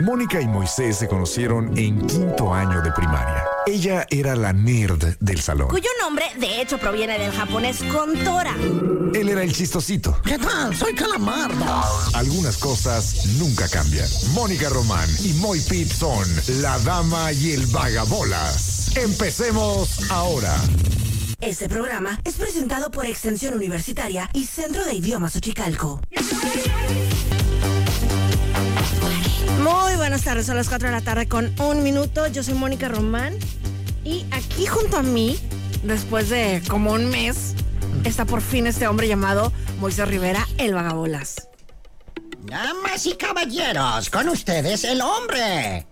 Mónica y Moisés se conocieron en quinto año de primaria. Ella era la nerd del salón. Cuyo nombre, de hecho, proviene del japonés Kontora. Él era el chistosito. ¿Qué tal? Soy Calamardo. Algunas cosas nunca cambian. Mónica Román y Moy Pitt son la dama y el vagabolas. Empecemos ahora. Este programa es presentado por Extensión Universitaria y Centro de Idiomas Uchicalco. Muy buenas tardes, son las 4 de la tarde con un minuto. Yo soy Mónica Román y aquí junto a mí, después de como un mes, está por fin este hombre llamado Moisés Rivera, el vagabolas. Damas y caballeros, con ustedes el hombre,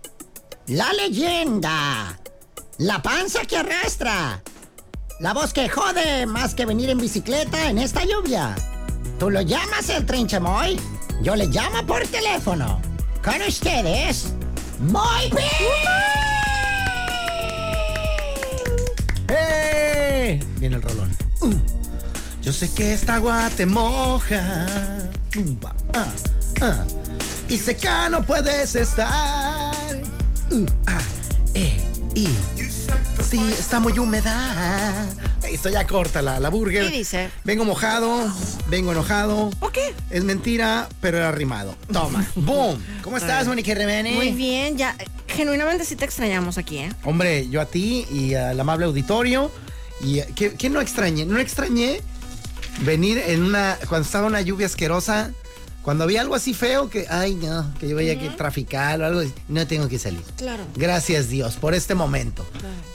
la leyenda, la panza que arrastra, la voz que jode más que venir en bicicleta en esta lluvia. Tú lo llamas el trinchemoy, yo le llamo por teléfono. Con ustedes, Moy ¡Eh! Viene el rolón. Uh, yo sé que esta agua te moja. Ah, ah. Y seca no puedes estar. Uh, eh, y. Sí, está muy húmeda. Esto ya corta la, la burger. ¿Qué dice? Vengo mojado, vengo enojado. ¿O qué? Es mentira, pero era rimado. Toma. ¡Boom! ¿Cómo estás, Mónica Remene? Muy bien, ya. Genuinamente sí te extrañamos aquí, ¿eh? Hombre, yo a ti y al amable auditorio. Y eh, ¿qué, qué no extrañé? No extrañé venir en una. Cuando estaba una lluvia asquerosa. Cuando había algo así feo que, ay no, que yo veía que traficar o algo, no tengo que salir. Claro. Gracias Dios por este momento.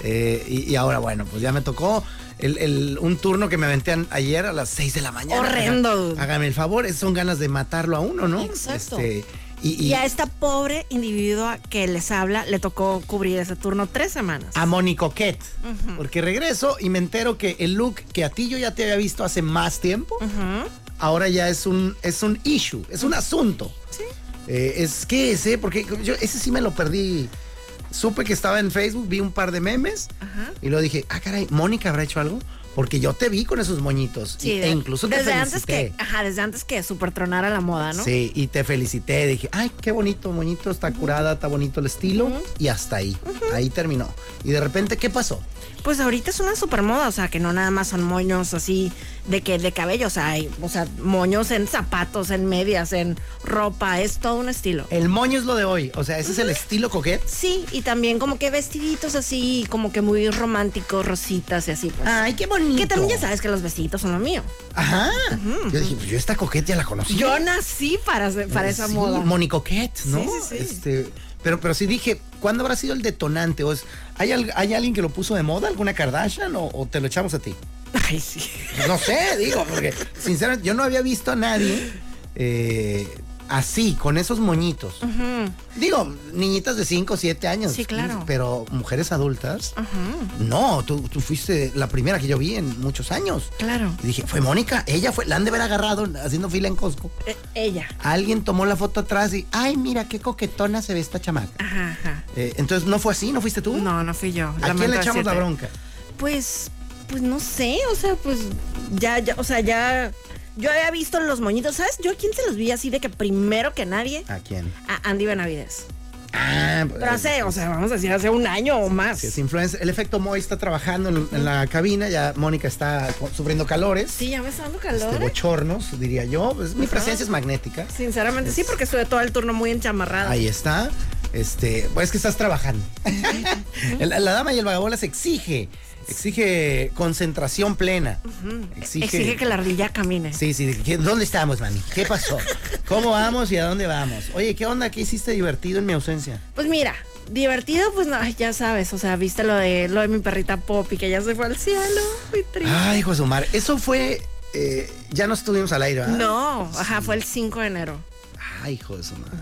Eh, y, y ahora, bueno, pues ya me tocó el- el- un turno que me aventé ayer a las 6 de la mañana. Horrendo. Hágame el favor, son ganas de matarlo a uno, ¿no? Exacto. Este, y, y Y a esta pobre individua que les habla le tocó cubrir ese turno tres semanas. a Moni Coquette. Porque regreso y me entero que el look que a ti yo ya te había visto hace más tiempo, Ujú. Ahora ya es un, es un issue, es un asunto. Sí. Eh, es que ese, porque yo ese sí me lo perdí. Supe que estaba en Facebook, vi un par de memes Ajá. y luego dije, ah, caray, ¿Mónica habrá hecho algo? Porque yo te vi con esos moñitos. Sí, y- de- e incluso te desde felicité. antes que, ajá, desde antes que super tronara la moda, ¿no? Sí, y te felicité. Dije, ay, qué bonito, moñito, está curada, está bonito el estilo. Y hasta ahí. Ahí terminó. Y de repente, ¿qué pasó? Pues ahorita es una super moda, o sea, que no nada más son moños así de que de cabello, o sea, hay, o sea, moños en zapatos, en medias, en ropa, es todo un estilo. El moño es lo de hoy. O sea, ese es el estilo coquet. Sí, y también como que vestiditos así, como que muy románticos, rositas y así, pues. Ay, qué bonito. que también ya sabes que los vestiditos son lo mío. Ajá. Yo dije, pues yo esta coquet ya la conocí. Yo nací para, para esa Sí, moda. Moni Coquette, ¿no? Sí, sí, sí. Este, pero, pero sí dije, ¿cuándo habrá sido el detonante? O es, ¿hay, ¿Hay alguien que lo puso de moda? ¿Alguna Kardashian? ¿O, o te lo echamos a ti? Ay, sí. No sé, digo, porque sinceramente yo no había visto a nadie eh, así, con esos moñitos. Digo, niñitas de 5 o 7 años. Sí, claro. Pero mujeres adultas. Ajá, No, tú, tú fuiste la primera que yo vi en muchos años. claro. Y dije, fue Mónica, ella fue, la han de haber agarrado haciendo fila en Costco. Eh, ella. Alguien tomó la foto atrás y, ay, mira qué coquetona se ve esta chamaca. Ajá, ajá. Eh, entonces, ¿no fue así? ¿No fuiste tú? No, no fui yo. ¿A quién le echamos la bronca? Pues, pues no sé, o sea, pues ya, ya, o sea, ya. Yo había visto los moñitos, ¿sabes? Yo a quién se los vi así de que primero que nadie, ¿A quién? a Andy Benavides. Ah, Pero hace, o sea, vamos a decir, hace un año o más. Sí, es influencer. El efecto Moy está trabajando en, en la cabina, ya Mónica está sufriendo calores. Sí, ya me está dando este, calor. ¿eh? bochornos, diría yo. Pues, mi presencia es magnética. Sinceramente, sí, porque estuve todo el turno muy enchamarrada. Ahí está. Este, pues es que estás trabajando. la, la dama y el vagabolas exige, exige concentración plena. Exige, Exige que la ardilla camine. Sí, sí. ¿qué- ¿Dónde estamos, mami? ¿Qué pasó? ¿Cómo vamos y a dónde vamos? Oye, ¿qué onda? ¿Qué hiciste divertido en mi ausencia? Pues mira, divertido, pues no, ya sabes, o sea, viste lo de lo de mi perrita Poppy, que ya se fue al cielo, muy triste. Ay, hijo de su madre. Eso fue. eh, ya no estuvimos al aire, ¿verdad? No, ajá, fue el 5 de enero. Ay, hijo de su madre.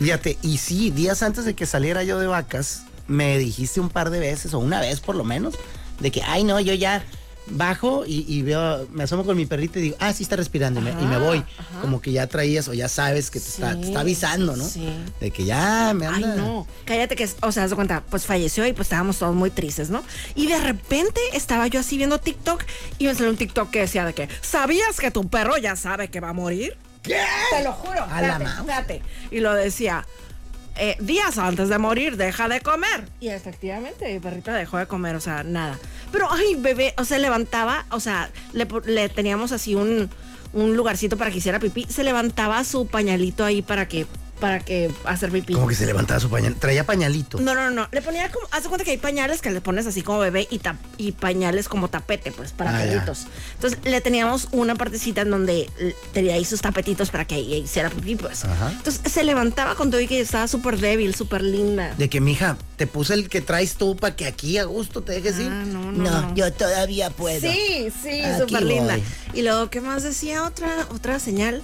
Fíjate, y sí, días antes de que saliera yo de vacas, me dijiste un par de veces, o una vez por lo menos, de que, ay, no, yo ya bajo y, y veo, me asomo con mi perrito y digo, ah, sí está respirando, y me, y me voy. Como que ya traías o ya sabes que te, está, te Sí, está avisando, ¿no? sí. De que ya me Ay, anda. no. Cállate que, o sea, de cuenta, pues falleció y pues estábamos todos muy tristes, ¿no? Y de repente estaba yo así viendo TikTok y me salió un TikTok que decía de que, ¿sabías que tu perro ya sabe que va a morir? ¿Qué? Te lo juro. A la espérate. Y lo decía, eh, días antes de morir, deja de comer. Y efectivamente, mi perrita dejó de comer, o sea, nada. Pero, ay, bebé, o sea, levantaba, o sea, le, le teníamos así un, un lugarcito para que hiciera pipí. Se levantaba su pañalito ahí para que, para que hacer pipí. Como que se levantaba su pañal. Traía pañalito. No, no, no. Le ponía como. Haz de cuenta que hay pañales que le pones así como bebé y, tap- y pañales como tapete, pues, para Ah, ya. perritos. Entonces le teníamos una partecita en donde tenía ahí sus tapetitos para que ahí hiciera pipí, pues. Ajá. Entonces se levantaba con todo y que estaba súper débil, súper linda. De que, mija, te puse el que traes tú para que aquí a gusto te dejes ir. Ah, no, no, no. yo todavía puedo. Sí, sí, súper linda. Y luego, ¿qué más decía? Otra, otra señal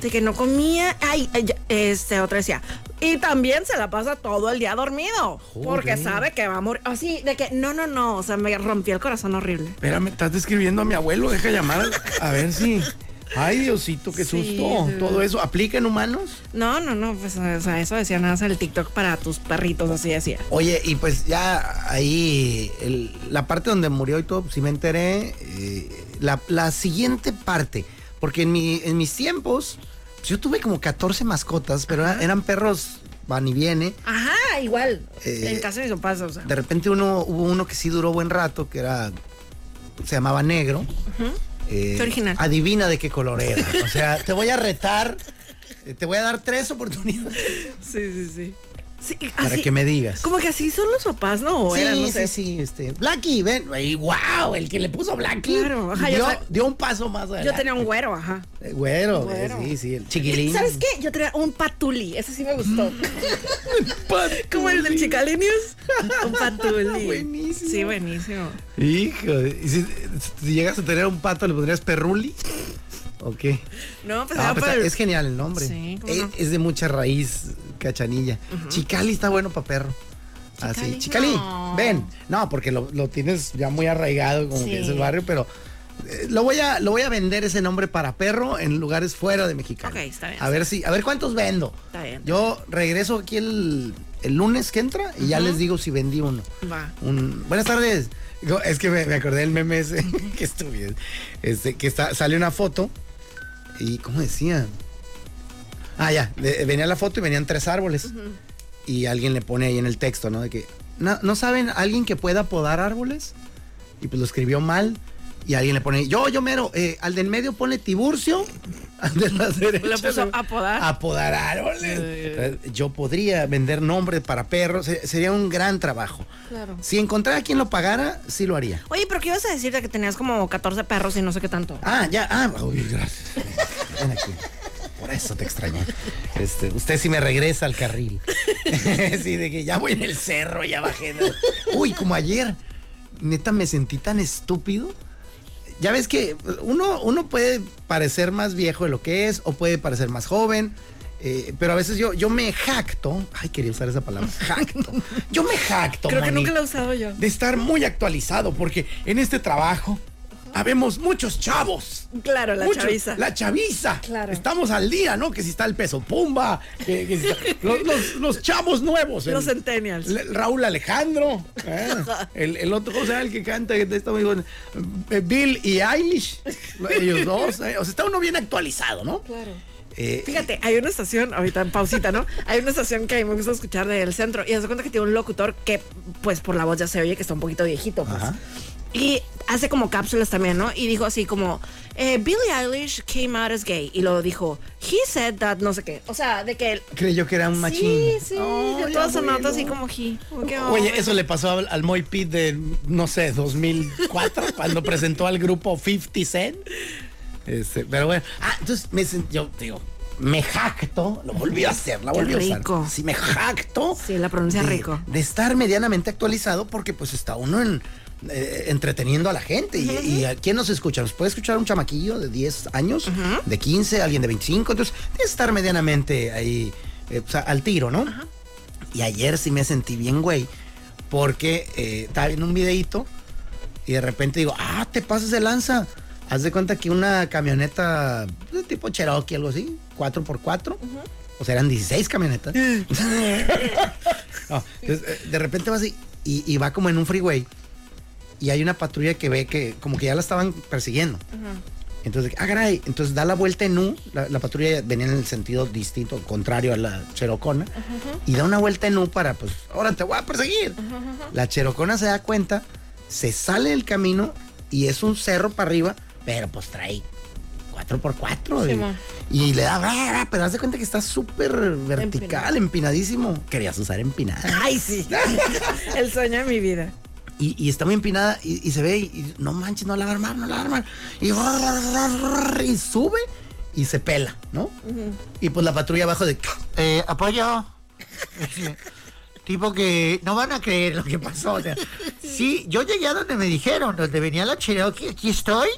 de que no comía. Ay, este, otra decía. Y también se la pasa todo el día dormido. Porque sabe que va a morir. Así, de que, no, no, no. O sea, me rompió el corazón horrible. Espérame, estás describiendo a mi abuelo, deja llamar a ver si. Ay, Diosito, qué Sí, susto. sí. Todo eso aplica en humanos. No, no, no, pues o sea, eso decía nada más el TikTok para tus perritos, así decía. Oye, y pues ya ahí, el- la parte donde murió y todo, pues, sí me enteré. eh, la, la siguiente parte, porque en, mi, en mis tiempos, pues, yo tuve como 14 mascotas, pero era- eran perros van y viene. Ajá, igual. Eh, en casa de mis papás, o sea. De repente uno hubo uno que sí duró buen rato, que era se llamaba negro. Eh, Qué original. Adivina de qué color era. O sea, te voy a retar, eh, te voy a dar tres oportunidades Sí, sí, sí. Sí, para así- que me digas. Como que así son los papás, ¿no? Sí, eran, no sí, sé. sí, este. Blackie, ven. Y wow, el que le puso Blackie. Claro, ajá, yo dio, dio un paso más adelante. Yo tenía un güero, ajá. Güero, Güero. sí, sí, el chiquilín. ¿Sabes qué? Yo tenía un patuli, ese sí me gustó. Como el del Chicalinius. Un patuli. Buenísimo. Sí, buenísimo. Hijo, ¿y si, si llegas a tener un pato, ¿le pondrías Perruli? ¿O qué? No, pues No, era pues, para el- es genial el nombre. Sí, ¿cómo es, no? es de mucha raíz, cachanilla. Chicali está bueno para perro. Así, Chicali. No. ven. No, porque lo, lo tienes ya muy arraigado, como Sí. que es el barrio, pero eh, lo voy a lo voy a vender ese nombre para perro en lugares fuera de Mexicali. Ok, está bien, A ver si, a ver cuántos vendo. Está bien. Yo regreso aquí el, el lunes que entra y ya les digo si vendí uno. Va. Un- buenas tardes. Es que me, me acordé del meme ese, que estúpido. Este, que está, sale una foto y, ¿cómo decía? Ah, ya, venía la foto y venían tres árboles. Y alguien le pone ahí en el texto, ¿no? De que, ¿no, ¿no saben alguien que pueda podar árboles? Y pues lo escribió mal. Y alguien le pone, yo, yo mero, eh, al de en medio pone Tiburcio, al de la derecha. Lo puso a podar. A podar árboles. Yo podría vender nombre para perros, se- sería un gran trabajo. Claro. Si encontrara quien lo pagara, sí lo haría. Oye, pero ¿qué ibas a decir de que tenías como 14 perros y no sé qué tanto? Ah, ya, ah, uy, gracias. Ven aquí. Por eso te extrañé. Este, usted sí me regresa al carril. sí, de que ya voy en el cerro, ya bajé. Uy, como ayer. Neta, me sentí tan estúpido. Ya ves que uno, uno puede parecer más viejo de lo que es, o puede parecer más joven. eh, pero a veces yo, yo me jacto. Ay, quería usar esa palabra. Jacto. Yo me jacto. Creo que nunca lo he usado yo. De estar muy actualizado, porque en este trabajo habemos muchos chavos. Claro, la Muchos- chaviza. La chaviza. Claro. Estamos al día, ¿no? Que si está el peso pumba, que, que si está- los, los- los chavos nuevos. Los el- centennials. el Raúl Alejandro. ¿eh? El, el otro, ¿cómo se llama? El que canta, que está muy bueno. Eh, Bill y Eilish. Ellos dos. ¿eh? O sea, está uno bien actualizado, ¿no? Claro. Eh, Fíjate, hay una estación, ahorita en pausita, ¿no? Hay una estación que a mí me gusta escuchar del centro y se cuenta que tiene un locutor que, pues por la voz ya se oye que está un poquito viejito, pues. Ajá. Y hace como cápsulas también, ¿no? Y dijo así como, eh, Billie Eilish came out as gay. Y lo dijo, he said that no sé qué. O sea, de que él... creyó que era un machín. Sí, sí, Ay, de todas así como he. Oye, eso le pasó al, al Moy Pit de, no sé, 2004, cuando presentó al grupo 50 Cent. Este, pero bueno, ah, entonces me sent- yo digo, me jacto, lo volví a hacer, la volví a usar. Sí, me jacto. Sí, la pronuncia de, rico. De estar medianamente actualizado porque pues está uno en, eh, entreteniendo a la gente. Y, y a quién nos escucha? Nos puede escuchar un chamaquillo de 10 años, de 15, alguien de 25. Entonces, de estar medianamente ahí eh, al tiro, ¿no? Y ayer sí me sentí bien, güey, porque eh, estaba viendo un videíto y de repente digo, ah, te pasas de lanza. Haz de cuenta que una camioneta de tipo Cherokee, algo así, 4x4. O sea, eran 16 camionetas. No, entonces, eh, de repente va así y, y va como en un freeway y hay una patrulla que ve que como que ya la estaban persiguiendo. Entonces, ah, caray, entonces da la vuelta en U, la, la patrulla venía en el sentido distinto, contrario a la Cherocona, y da una vuelta en U para, pues, ahora te voy a perseguir. La Cherocona se da cuenta, se sale del camino y es un cerro para arriba, pero pues trae 4x4 Sí, y, le da, ah, pero haz de cuenta que está súper vertical, empinadísimo. Querías usar empinada. Ay, sí. El sueño de mi vida. Y, y está muy empinada y, y se ve y, y no manches, no la va a armar, no la va a armar. Y, y sube y se pela, ¿no? Y pues la patrulla abajo de... Eh, apoyo. tipo que no van a creer lo que pasó. o sea, sí, yo llegué a donde me dijeron, donde venía la Cherokee, aquí estoy,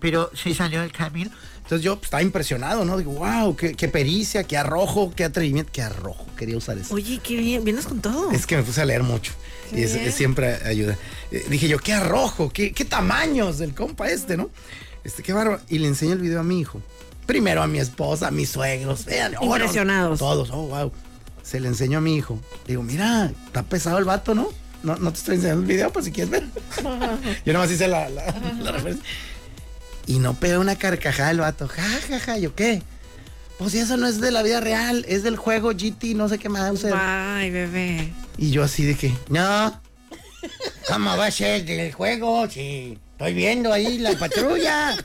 pero se salió del camino. Entonces yo pues, estaba impresionado, ¿no? Digo, wow, qué, qué pericia, qué arrojo, qué atrevimiento, qué arrojo. Quería usar eso. Oye, qué bien. Vienes con todo. Es que me puse a leer mucho. y siempre ayuda. Eh, dije yo, qué arrojo, qué, qué tamaños del compa este, ¿no? Este, qué bárbaro. Y le enseño el video a mi hijo. Primero a mi esposa, a mis suegros. Vean, Impresionados. todos, oh, wow. Se le enseñó a mi hijo. Digo, mira, está pesado el vato, ¿no? No, no te estoy enseñando el video, pues si quieres ver. yo nomás hice la, la, la referencia. Y no pega una carcajada el vato. Ja, ja, ja. Yo, ¿qué? Pues si eso no es de la vida real, es del juego GT, no sé qué más. Ay, bebé. Y yo así de que, No. ¿Cómo va a ser del juego? Sí. Estoy viendo ahí la patrulla.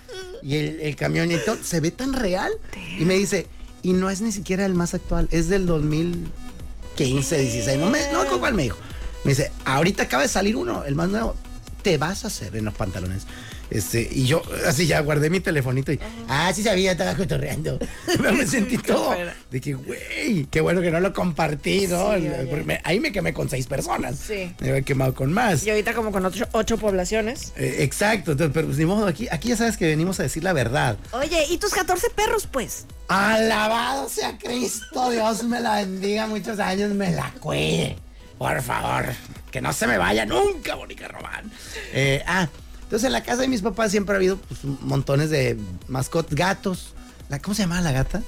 y el, el camionetón se ve tan real. Y me dice, y no es ni siquiera el más actual, es del 2015, 16. No me, no cuál me dijo. Me dice, ahorita acaba de salir uno, el más nuevo. Te vas a hacer en los pantalones. Este, y yo así ya guardé mi telefonito y Ah, sí sabía, estaba cotorreando. pero me sentí todo. De que, güey, qué bueno que no lo compartí, ¿no? Sí, porque me- ahí me quemé con seis personas. Sí. Me había quemado con más. Y ahorita como con ocho, ocho poblaciones. Eh, exacto, entonces, pero pues, ni modo, aquí, aquí ya sabes que venimos a decir la verdad. Oye, ¿y tus 14 perros, pues? Alabado sea Cristo, Dios me la bendiga muchos años, me la cuide. Por favor, que no se me vaya nunca, Mónica Román. Eh, ah, entonces en la casa de mis papás siempre ha habido pues, montones de mascotas, gatos. La, ¿Cómo se llamaba la gata?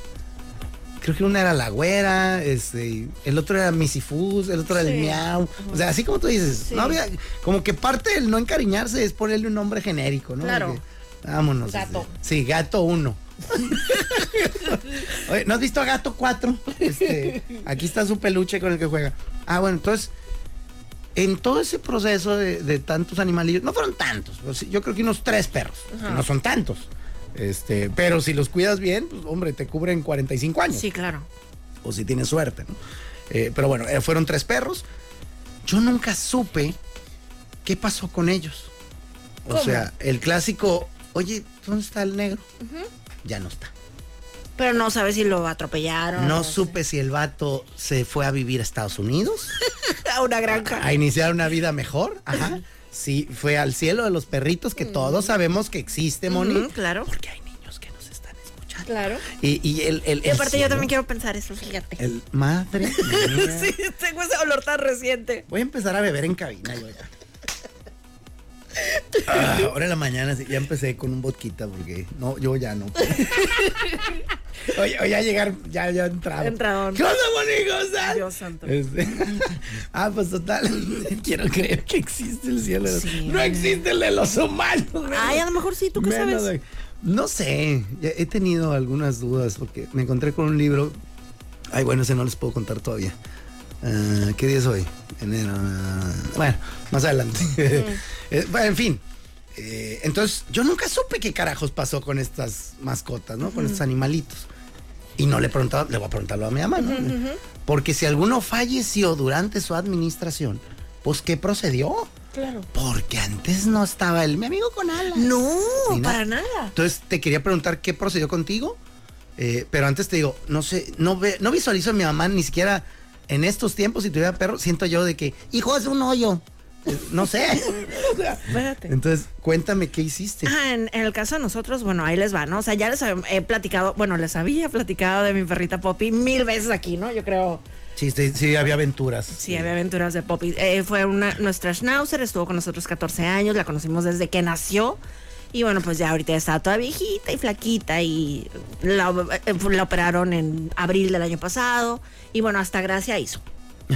Creo que una era la güera, este, el otro era Misifus, el otro era el Sí. miau. O sea, así como tú dices, Sí. no había, como que parte del no encariñarse es ponerle un nombre genérico, ¿no? Claro. Vámonos. Gato. este, sí, gato uno. Oye, ¿no has visto a Gato 4? Este, aquí está su peluche con el que juega. Ah, bueno, entonces, en todo ese proceso de, de tantos animalillos, no fueron tantos, sí, yo creo que unos tres perros, que no son tantos. Este, pero si los cuidas bien, pues hombre, te cubren 45 años. Sí, claro. O si tienes suerte, ¿no? Eh, pero bueno, eh, fueron tres perros. Yo nunca supe qué pasó con ellos. O ¿Cómo? sea, el clásico, oye, ¿dónde está el negro? Ya no está. Pero no sabes si lo atropellaron. No supe si el vato se fue a vivir a Estados Unidos, A una granja. a iniciar una vida mejor. Ajá. Sí, fue al cielo de los perritos, que todos sabemos que existe, Moni. Ujú, claro. Porque hay niños que nos están escuchando. Claro. Y, y el, el- Y aparte yo también quiero pensar eso, fíjate. El madre mía. Sí, tengo ese olor tan reciente. Voy a empezar a beber en cabina yo ya. Ah, ahora en la mañana sí, ya empecé con un vodquita porque no, yo ya no. Oye, oye, a llegar, ya, ya entrado. Entradón. ¿Qué onda, bonicosa? Dios santo. Este, ah, pues total, quiero creer que existe el cielo. Sí. No existe el de los humanos. Ay, a lo mejor sí, ¿tú qué sabes? de- No sé, he tenido algunas dudas porque me encontré con un libro. Ay, bueno, ese no les puedo contar todavía. Ah, ¿Qué día es hoy? Enero. ah, bueno, más adelante. Eh, bueno, en fin. Eh, entonces, yo nunca supe qué carajos pasó con estas mascotas, ¿no? Con estos animalitos. Y no le he preguntado, le voy a preguntarlo a mi mamá, ¿no? Porque si alguno falleció durante su administración, pues ¿qué procedió? Claro. Porque antes no estaba el mi amigo con alas. No, nada. para nada. Entonces te quería preguntar qué procedió contigo, eh, pero antes te digo, no sé, no ve, no visualizo a mi mamá ni siquiera en estos tiempos si tuviera perro, siento yo de que, hijo, es un hoyo. No sé. Espérate. Entonces, cuéntame qué hiciste. Ah, en, en el caso de nosotros, bueno, ahí les va, ¿no? O sea, ya les he platicado, bueno, les había platicado de mi perrita Poppy mil veces aquí, ¿no? Yo creo, Sí, sí, sí, había aventuras. sí, había aventuras de Poppy. Eh, fue una, nuestra Schnauzer, estuvo con nosotros 14 años, la conocimos desde que nació. Y bueno, pues ya ahorita está toda viejita y flaquita y la, eh, la operaron en abril del año pasado. Y bueno, hasta gracia hizo.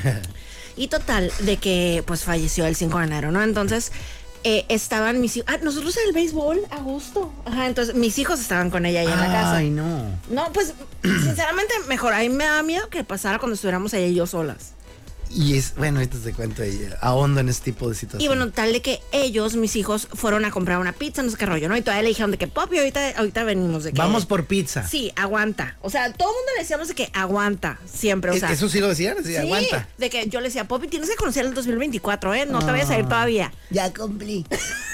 Y total, de que pues falleció el 5 de enero, ¿no? Entonces, eh, estaban mis hijos. Ah, nosotros en el béisbol, a gusto. Ajá, entonces mis hijos estaban con ella ahí en la casa. Ay, no. No, pues, sinceramente, mejor. A mí me da miedo que pasara cuando estuviéramos ella y yo solas. Y es, bueno, ahorita te cuento ahí, ahondo en este tipo de situaciones. Y bueno, tal de que ellos, mis hijos, fueron a comprar una pizza, no sé qué rollo, ¿no? Y todavía le dijeron de que, papi, ahorita, ahorita venimos de que. Vamos por pizza. Sí, aguanta. O sea, todo el mundo le decíamos de que aguanta, siempre. O ¿E- sea, Eso sí lo decían, sí, sí, aguanta. De que yo le decía, papi, tienes que conocer el 2024, ¿eh? No te vayas a ir todavía. Ya cumplí.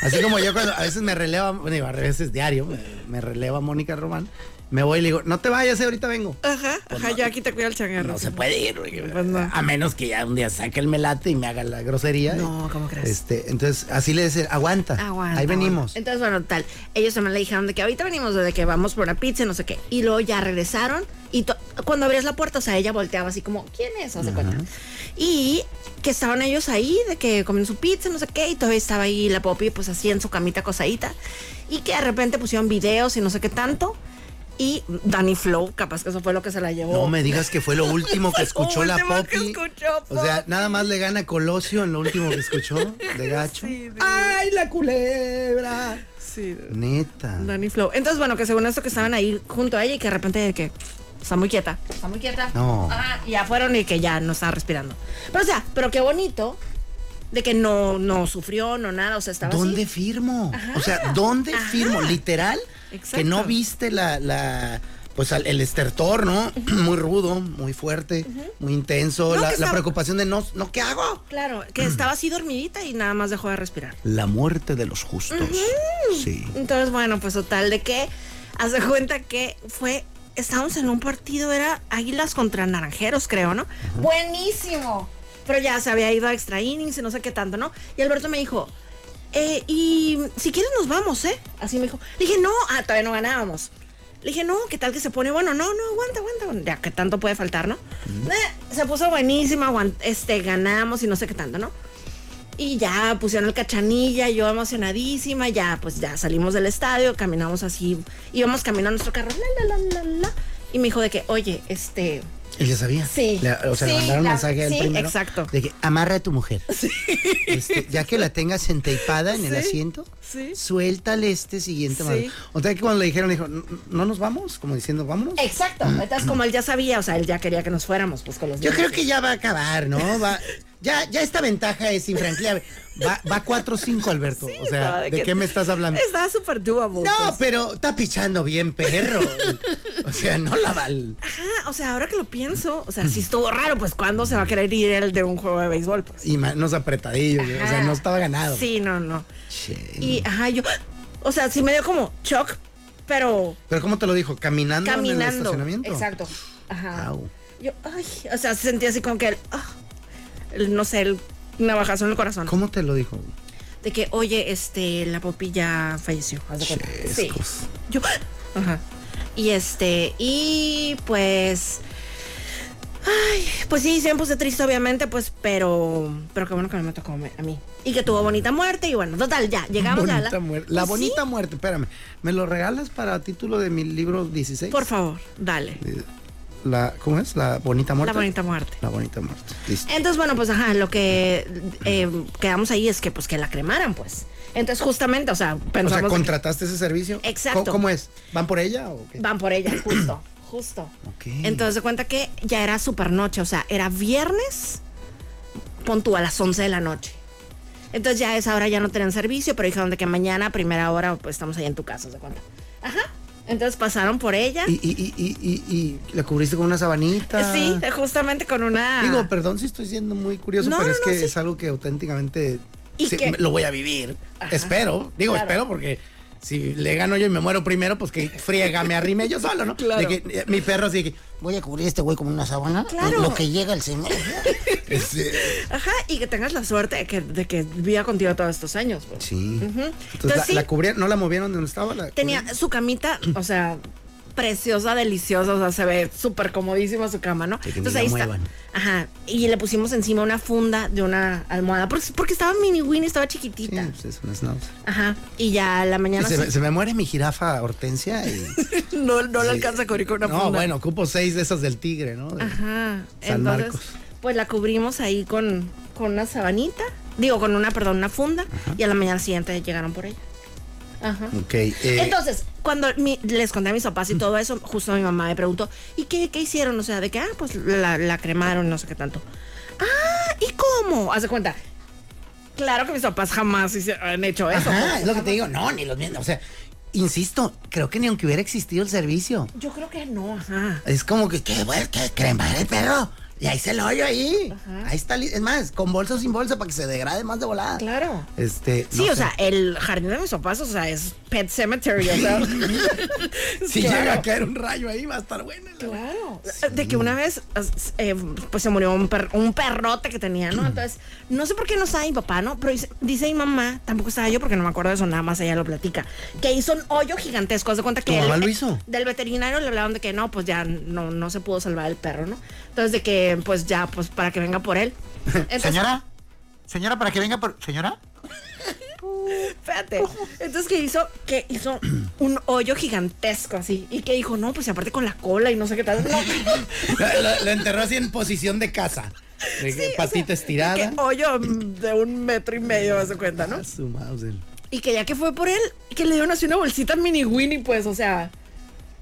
Así como yo cuando a veces me releva, bueno, a veces diario, me, me releva Mónica Román, me voy y le digo, no te vayas, eh, ahorita vengo. Ajá, ajá, yo aquí te cuido el changarro. No se puede ir, güey. Pues no. a menos que ya un día saque el melate y me haga la grosería. No, ¿cómo crees? Este, entonces, así le decía, aguanta, Aguanta. ahí venimos. Entonces, bueno, tal. Ellos también le dijeron de que ahorita venimos de que vamos por una pizza y no sé qué. Y luego ya regresaron. Y cuando abrías la puerta, o sea, ella volteaba así como, ¿quién es? Haz de cuenta. Y que estaban ellos ahí, de que comen su pizza, no sé qué. Y todavía estaba ahí la Poppy, pues así en su camita cosadita. Y que de repente pusieron videos y no sé qué tanto. Y Danny Flow, capaz que eso fue lo que se la llevó. No me digas que fue lo último que escuchó la Poppy. escuchó, O sea, nada más le gana Colosio en lo último que escuchó de gacho. Sí. ¡Ay, la culebra! Sí, Neta. Danny Flow. Entonces, bueno, que según esto que estaban ahí junto a ella y que de repente de que está muy quieta. Está muy quieta. No. Ajá, y ya fueron y que ya no estaba respirando. Pero o sea, pero qué bonito de que no, no sufrió, no nada, o sea, estaba ¿Dónde así. firmo? O sea, ¿dónde Ajá. firmo? Literal, Exacto. que no viste la, la pues el estertor, ¿no? Muy rudo, muy fuerte, muy intenso. No, la, preocupación de no, no, ¿qué hago? Claro, que estaba así dormidita y nada más dejó de respirar. La muerte de los justos. Sí. Entonces, bueno, pues total de que hace cuenta que fue estábamos en un partido era Águilas contra Naranjeros, creo, ¿no? Buenísimo. Pero ya se había ido a extra innings y no sé qué tanto, ¿no? Y Alberto me dijo, eh, y si quieres nos vamos, ¿eh? Así me dijo. Le dije, no, ah, todavía no ganábamos. Le dije, no, ¿qué tal que se pone bueno? No, no, aguanta, aguanta. Ya que tanto puede faltar, ¿no? Eh, se puso buenísima, este, ganamos y no sé qué tanto, ¿no? Y ya pusieron el cachanilla, yo emocionadísima, ya pues ya salimos del estadio, caminamos así, íbamos caminando nuestro carro, la, la, la, la, la. Y me dijo de que, oye, este, Él ya sabía. Sí. O sea, le Sí, mandaron la- mensaje al sí, primero. exacto. De que amarra a tu mujer. Este, ya que la tengas enteipada en el Sí, asiento, sí. suéltale este siguiente Sí. mano. O sea que cuando le dijeron, le dijo, "¿No- ¿no nos vamos? Como diciendo, vámonos. exacto. Entonces, como él ya sabía, o sea, él ya quería que nos fuéramos, pues con los Yo niños. creo que ya va a acabar, ¿no? Va, ya, ya esta ventaja es infranqueable. Va, va 4-5, Alberto. o sea, ¿de, qué me estás hablando? Estaba súper doable. No, pues. pero está pichando bien, perro. O sea, no la val. Ajá, o sea, ahora que lo pienso, o sea, sí estuvo raro, pues ¿cuándo se va a querer ir el de un juego de béisbol? Pues? Y manos apretadillos, o sea, no estaba ganado. Sí, no, no. Che. Y, ajá, yo, o sea, sí me dio como shock, pero Pero ¿cómo te lo dijo? ¿Caminando, en el caminando. estacionamiento? Exacto. Ajá. Au. Yo, ay, o sea, sentí así como que ah, el, no sé, el navajazo en el corazón. ¿Cómo te lo dijo? De que, oye, este, la popilla falleció. haz de cuenta. Sí. Yo, ajá. Y este, y pues. Ay, pues sí, me puse triste, obviamente, pues, pero. Pero qué bueno que no me tocó a mí. Y que tuvo bonita muerte, y bueno, total, ya, llegamos a la. muerte. La Pues sí, bonita muerte, espérame. ¿Me lo regalas para título de mi libro 16? Por favor, dale. La, ¿Cómo es? La bonita muerte. La bonita muerte. La bonita muerte. Listo. Entonces, bueno, pues ajá, lo que eh, quedamos ahí es que pues que la cremaran, pues. Entonces, justamente, o sea, O pensamos sea, de que ¿contrataste ese servicio? Exacto. ¿Cómo, cómo es? ¿Van por ella o qué? van por ella, justo, justo. Ok. Entonces, de cuenta que ya era super noche, o sea, era viernes, pon tú a las 11 de la noche. Entonces, ya a esa hora ya no tenían servicio, pero dijeron de que mañana a primera hora, pues estamos ahí en tu casa, ¿de cuenta? Ajá. Entonces pasaron por ella. ¿Y, y, y, y, y, y la cubriste con una sabanita? Sí, justamente con una. Digo, perdón si estoy siendo muy curioso, No, pero no, es que sí. es algo que auténticamente Y sí, que- me- lo voy a vivir. Ajá. Espero, digo, Claro. espero porque si le gano yo y me muero primero, pues que friega, me arrime yo solo, ¿no? Claro. De que, eh, mi perro así que, Voy a cubrir a este güey como una sábana. Claro. Lo que llega el señor. Ajá, y que tengas la suerte de que, de que viva contigo todos estos años. pues. sí. Entonces, Entonces, la, sí. la cubrían, ¿no la movieron de donde estaba? La Tenía cubrían? su camita, o sea, preciosa, deliciosa, o sea, se ve súper comodísima su cama, ¿no? Entonces ahí está. Ajá, y le pusimos encima una funda de una almohada, porque, porque estaba mini Winnie, estaba Sí, chiquitita. pues es una schnauzer. Ajá, y ya a la mañana se, sí- me, se me muere mi jirafa Hortensia y... no, no le Sí. alcanza a cubrir con una No, funda. bueno, ocupo seis de esas del tigre, ¿no? De- Ajá, San entonces, Marcos. pues la cubrimos ahí con, con una sabanita Digo, con una, perdón, una funda. Y a la mañana siguiente llegaron por ella. Ajá. Ok. eh, Entonces, cuando mi- les conté a mis papás y todo eso, justo mi mamá me preguntó, ¿y qué, qué hicieron? O sea, de que, ah, pues la, la cremaron, no sé qué tanto. Ah, ¿y cómo? Haz de cuenta. Claro que mis papás jamás han hecho eso. Ajá, es lo que te digo. No, ni los mismos. O sea, insisto, creo que ni aunque hubiera existido el servicio. Yo creo que no, ajá. Es como que, ¿qué, güey? ¿Qué cremar el perro? Y ahí se el hoyo ahí. Ahí está. Es más, con bolsa o sin bolsa para que se degrade más de volada. Claro. Este. Sí, no o sé. sea, el jardín de mis papás, o sea, es pet cemetery, o sea. si claro. llega a caer un rayo ahí, va a estar bueno. Claro. De que una vez, eh, pues se murió un, per- un perrote que tenía, ¿no? Entonces, no sé por qué no sabe mi papá, ¿no? Pero dice, dice mi mamá, tampoco estaba yo porque no me acuerdo de eso, nada más ella lo platica, que hizo un hoyo gigantesco. Haz de cuenta que. ¿Tu mamá el- lo hizo? Del veterinario le hablaron de que no, pues ya no, no se pudo salvar el perro, ¿no? Entonces, de que, pues ya, pues para que venga por él. Entonces, Señora, señora, para que venga por... Señora. Espérate. Entonces que hizo, que hizo un hoyo gigantesco así. Y que dijo, no, pues aparte con la cola y no sé qué tal. Lo, enterró así en posición de casa. De patita estirada. que hoyo de un metro y medio, haz de cuenta, ¿no? Ah. Y que ya que fue por él, que le dieron así una bolsita mini Winnie, pues, o sea,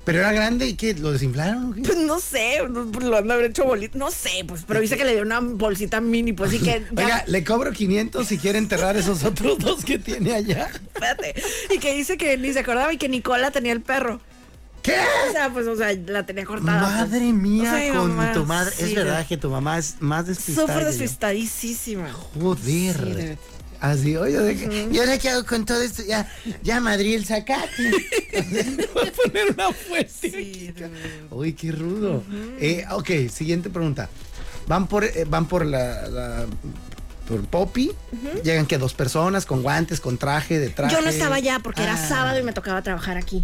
Pero era grande y que lo desinflaron. ¿o qué? pues no sé, no- lo han de haber hecho bolita, no sé, pues, pero dice que le dio una bolsita mini, pues, y que ya, Oiga, le cobro 500 si quiere enterrar esos otros dos que tiene allá. espérate, y que dice que ni se acordaba y que Nicola tenía el perro. ¿Qué? O sea, pues, o sea, la tenía cortada. pues. Madre mía, O sea, mi con mamá, tu madre. sí, es verdad que tu mamá es más despistada. Súper despistadísima. Joder. Sí, de- Así, oye, de que- ¿y ahora qué hago con todo esto? Ya, ya Madrid el sacate. Voy a poner una fuente. Sí, Uy, qué rudo. Eh, ok, siguiente pregunta. Van por, eh, van por la, la- por Poppy. Llegan que dos personas con guantes, con traje de traje. Yo no estaba allá porque era Ah. sábado y me tocaba trabajar aquí.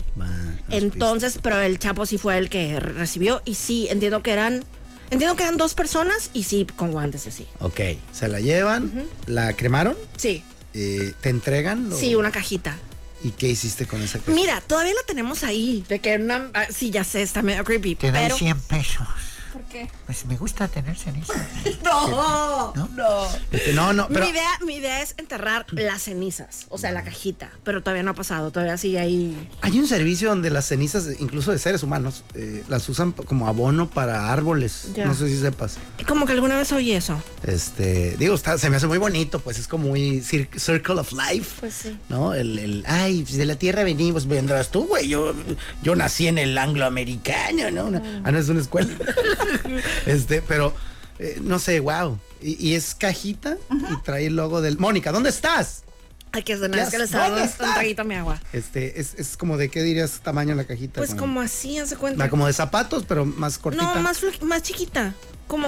Entonces, pero el Chapo sí fue el que re- recibió y sí, entiendo que eran, entiendo que eran dos personas y sí, con guantes así. Ok, se la llevan, la cremaron, Sí, eh, te entregan. lo- sí, una cajita. ¿Y qué hiciste con esa caja? Mira, todavía la tenemos ahí. De que una, ah, sí, ya sé, está medio creepy. Te doy pero, 100 pesos. ¿Por qué? Pues me gusta tener ceniza. No, no. Este, no, no, pero Mi, idea, mi idea es enterrar las cenizas, o sea, la cajita, pero todavía no ha pasado, todavía sigue ahí. hay un servicio donde las cenizas, incluso de seres humanos, eh, las usan como abono para árboles. Ya. No sé si sepas. Como que alguna vez oí eso. Este, digo, está, se me hace muy bonito, pues es como muy cir- Circle of Life. Pues sí. ¿No? El, el, ay, pues, de la tierra venimos, vendrás tú, güey. Yo, yo nací en el angloamericano, ¿no? Una- ah, no, es una escuela. este, pero, eh, no sé, wow. Y, y es cajita y trae el logo del. Mónica, ¿dónde estás? Ay, que es de ¿Qué nada, es que has- le estaba ¿Dónde dando un traguito a mi agua. Este, es, es como de qué dirías tamaño la cajita. Pues como así, hace cuenta. Como de zapatos, pero más cortita. No, más, más chiquita. Como,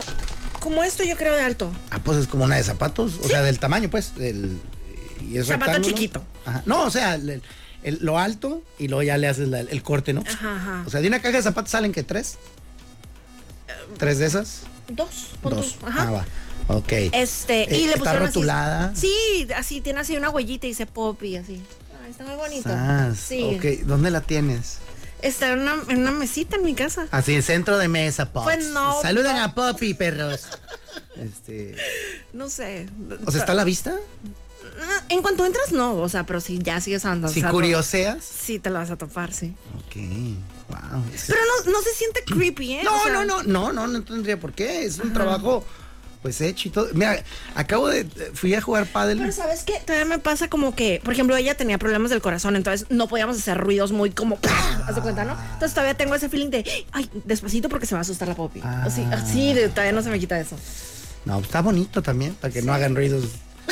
como esto yo creo de alto. Ah, pues es como una de zapatos, o sea, del tamaño, pues. del- y es Zapato rectángulo. chiquito. Ajá. No, o sea, el- el- lo alto y luego ya le haces la- el corte, ¿no? Ajá, ajá. O sea, de una caja de zapatos salen que tres. ¿Tres de esas? Dos. Dos. tú. Ajá. Ah, va. Ok. Este, Eh, y le ¿está pusieron así- rotulada? sí, así, tiene así una huellita y dice Poppy, así. Ay, está muy bonito. Sas, sí. Ok, ¿dónde la tienes? Está en una, en una mesita en mi casa. Así, en centro de mesa, Pops. Pues no, Saluden no. a Poppy, perros. Este. No sé. O sea, ¿está a la vista? Ah, En cuanto entras, no. O sea, pero si ya sigues andando. Si curioseas. Sí, te la vas a topar, sí. Ok. Wow. Pero no, no se siente creepy, ¿eh? No, O sea, no, no, no, no, no tendría por qué. Es un trabajo, pues hecho y todo. Mira, acabo de. Fui a jugar pádel. Pero ¿sabes qué? Todavía me pasa como que, por ejemplo, ella tenía problemas del corazón, entonces no podíamos hacer ruidos muy como, ¿haz de cuenta, no? Entonces todavía tengo ese feeling de, ay, despacito porque se va a asustar la popi. Ah. Así, así, de- todavía no se me quita eso. No, está bonito también, para que no hagan ruidos.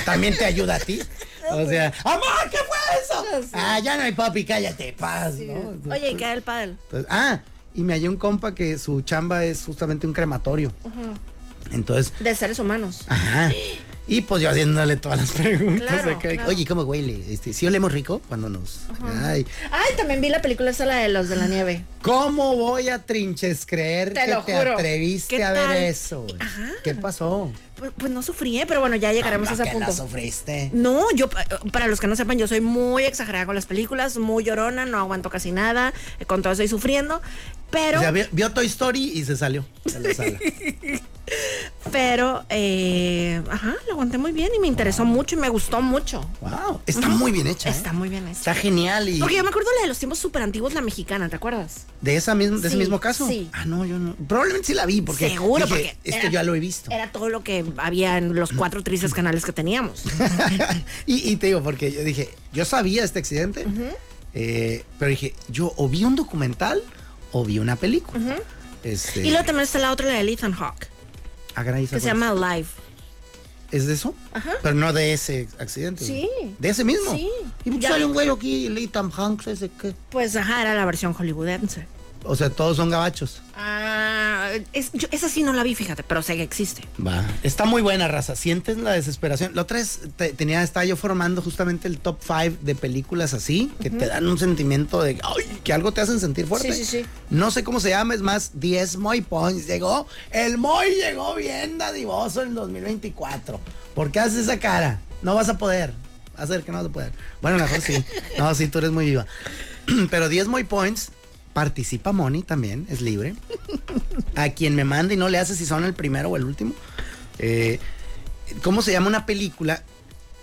También te ayuda a ti. O sea, ¡Amor, qué fue eso! Sí. Ah, ya no hay papi, cállate, paz, ¿no? Oye, ¿y qué el pádel? Entonces, ah, y me hallé un compa que su chamba es justamente un crematorio. Entonces, De seres humanos. ajá. Y pues yo haciéndole todas las preguntas. Claro, acá. claro. Oye, ¿cómo huele? Este, ¿Sí olemos rico cuando nos...? Ay, Ay, también vi la película esa, la de los de la nieve. ¿Cómo voy a trinches creer Te que lo te juro. atreviste ¿Qué a ver eso? Ajá. ¿Qué pasó? Pues, pues no sufrí, pero bueno, ya llegaremos a ese que punto. sufriste. No, yo, pa- para los que no sepan, yo soy muy exagerada con las películas, muy llorona, no aguanto casi nada, eh, con todo estoy sufriendo, pero... O sea, vio, vio Toy Story y se salió de la sala. Pero, eh, ajá, lo aguanté muy bien y me interesó mucho y me gustó mucho. Wow, está muy bien hecha. ¿eh? Está muy bien hecha. Está genial y Porque yo me acuerdo la de los tiempos súper antiguos, la mexicana, ¿te acuerdas? de esa misma, de ese mismo caso. sí. Ah, no, yo no. Probablemente sí la vi porque Seguro, dije, porque esto era- ya lo he visto. Era todo lo que había en los cuatro tristes canales que teníamos. y, y te digo, porque yo dije, yo sabía este accidente, eh, pero dije, yo o vi un documental o vi una película. Este, Y luego también está la otra, la de Ethan Hawke, ah, caray, ¿esa que se llama Live. ¿Es de eso? Ajá. Pero no de ese accidente. Sí. ¿De ese mismo? Sí. Y pues vi. un güey aquí, Ethan Hanks, ese que. Pues ajá, era la versión hollywoodense. O sea, todos son gabachos. Ah, es, yo, esa sí no la vi, fíjate, pero sé que existe. Va. Está muy buena, raza. Sientes la desesperación. La otra vez te- tenía, estaba yo formando justamente el top 5 de películas así, que te dan un sentimiento de ay, que algo te hacen sentir fuerte. Sí, sí, sí. No sé cómo se llama, es más, 10 Moy Points. Llegó, el Moy llegó bien dadivoso en 2024. ¿Por qué haces esa cara? No vas a poder. Hacer que no vas a poder. Bueno, mejor sí. No, sí, tú eres muy viva. Pero 10 Moy Points. Participa Moni también, es libre. A quien me mande y no le hace si son el primero o el último. Eh, ¿Cómo se llama una película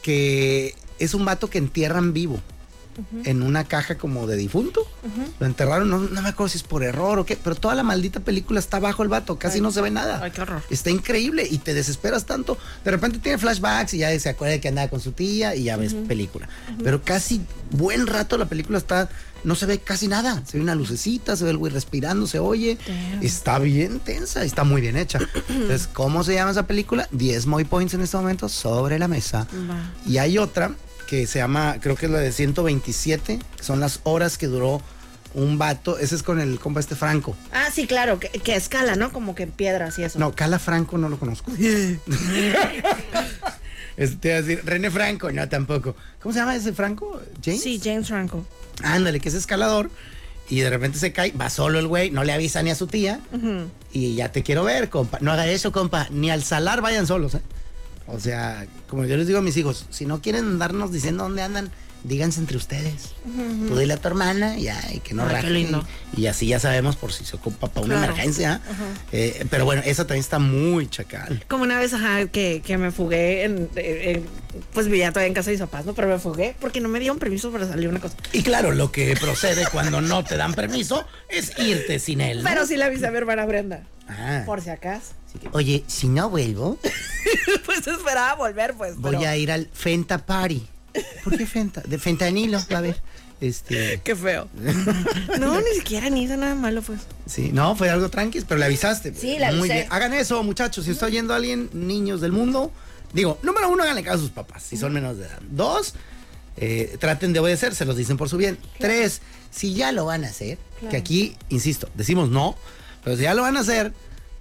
que es un vato que entierran vivo? En una caja como de difunto. Lo enterraron, no, no me acuerdo si es por error o qué, pero toda la maldita película está bajo el vato, casi no se ve nada. ay, qué horror. Está increíble y te desesperas tanto. De repente tiene flashbacks y ya se acuerda de que andaba con su tía y ya ves película. Pero casi buen rato la película está, no se ve casi nada. Se ve una lucecita, se ve el güey respirando, se oye. Está bien tensa y está muy bien hecha. Entonces, ¿cómo se llama esa película? 10 Moy Points en este momento sobre la mesa. Va. Y hay otra que se llama, creo que es la de 127, que son las horas que duró un vato. Ese es con el compa este Franco. Ah, sí, claro, que, que escala, ¿no? Como que en piedras y eso. No, Cala Franco no lo conozco. Este, iba a decir, René Franco, no, tampoco. ¿Cómo se llama ese Franco? ¿James? Sí, James Franco. Ándale, que es escalador. Y de repente se cae, va solo el güey, no le avisa ni a su tía. Y ya te quiero ver, compa. No haga eso, compa. Ni al salar vayan solos, ¿eh? O sea, como yo les digo a mis hijos, si no quieren andarnos diciendo dónde andan, díganse entre ustedes. Tú dile a tu hermana y ya, y que no Ay, qué rajen. lindo. Y así ya sabemos por si se ocupa para una Claro. emergencia. Eh, pero bueno, esa también está muy chacal. Como una vez, ajá, que, que me fugué en, en- Pues vivía todavía en casa de mis papás, ¿no? Pero me fugué porque no me dieron permiso para salir una cosa. Y claro, lo que procede cuando no te dan permiso es irte sin él. ¿no? Pero sí le avisé a mi hermana Brenda. Ah. Por si acaso. Oye, si no vuelvo, pues esperaba volver, pues. voy pero- a ir al Fenta Party. ¿Por qué Fenta? De fentanilo, va a ver. Este. Qué feo. no, ni siquiera ni hice nada malo, pues. Sí, no, fue algo tranqui, pero le avisaste. Sí, Muy avisé. bien. Hagan eso, muchachos. Si está oyendo a alguien, niños del mundo, digo, número uno, háganle caso a sus papás, si son menos de edad. Dos, eh, traten de obedecer, se los dicen por su bien. Tres, si ya lo van a hacer, que aquí, insisto, decimos no, pero si ya lo van a hacer,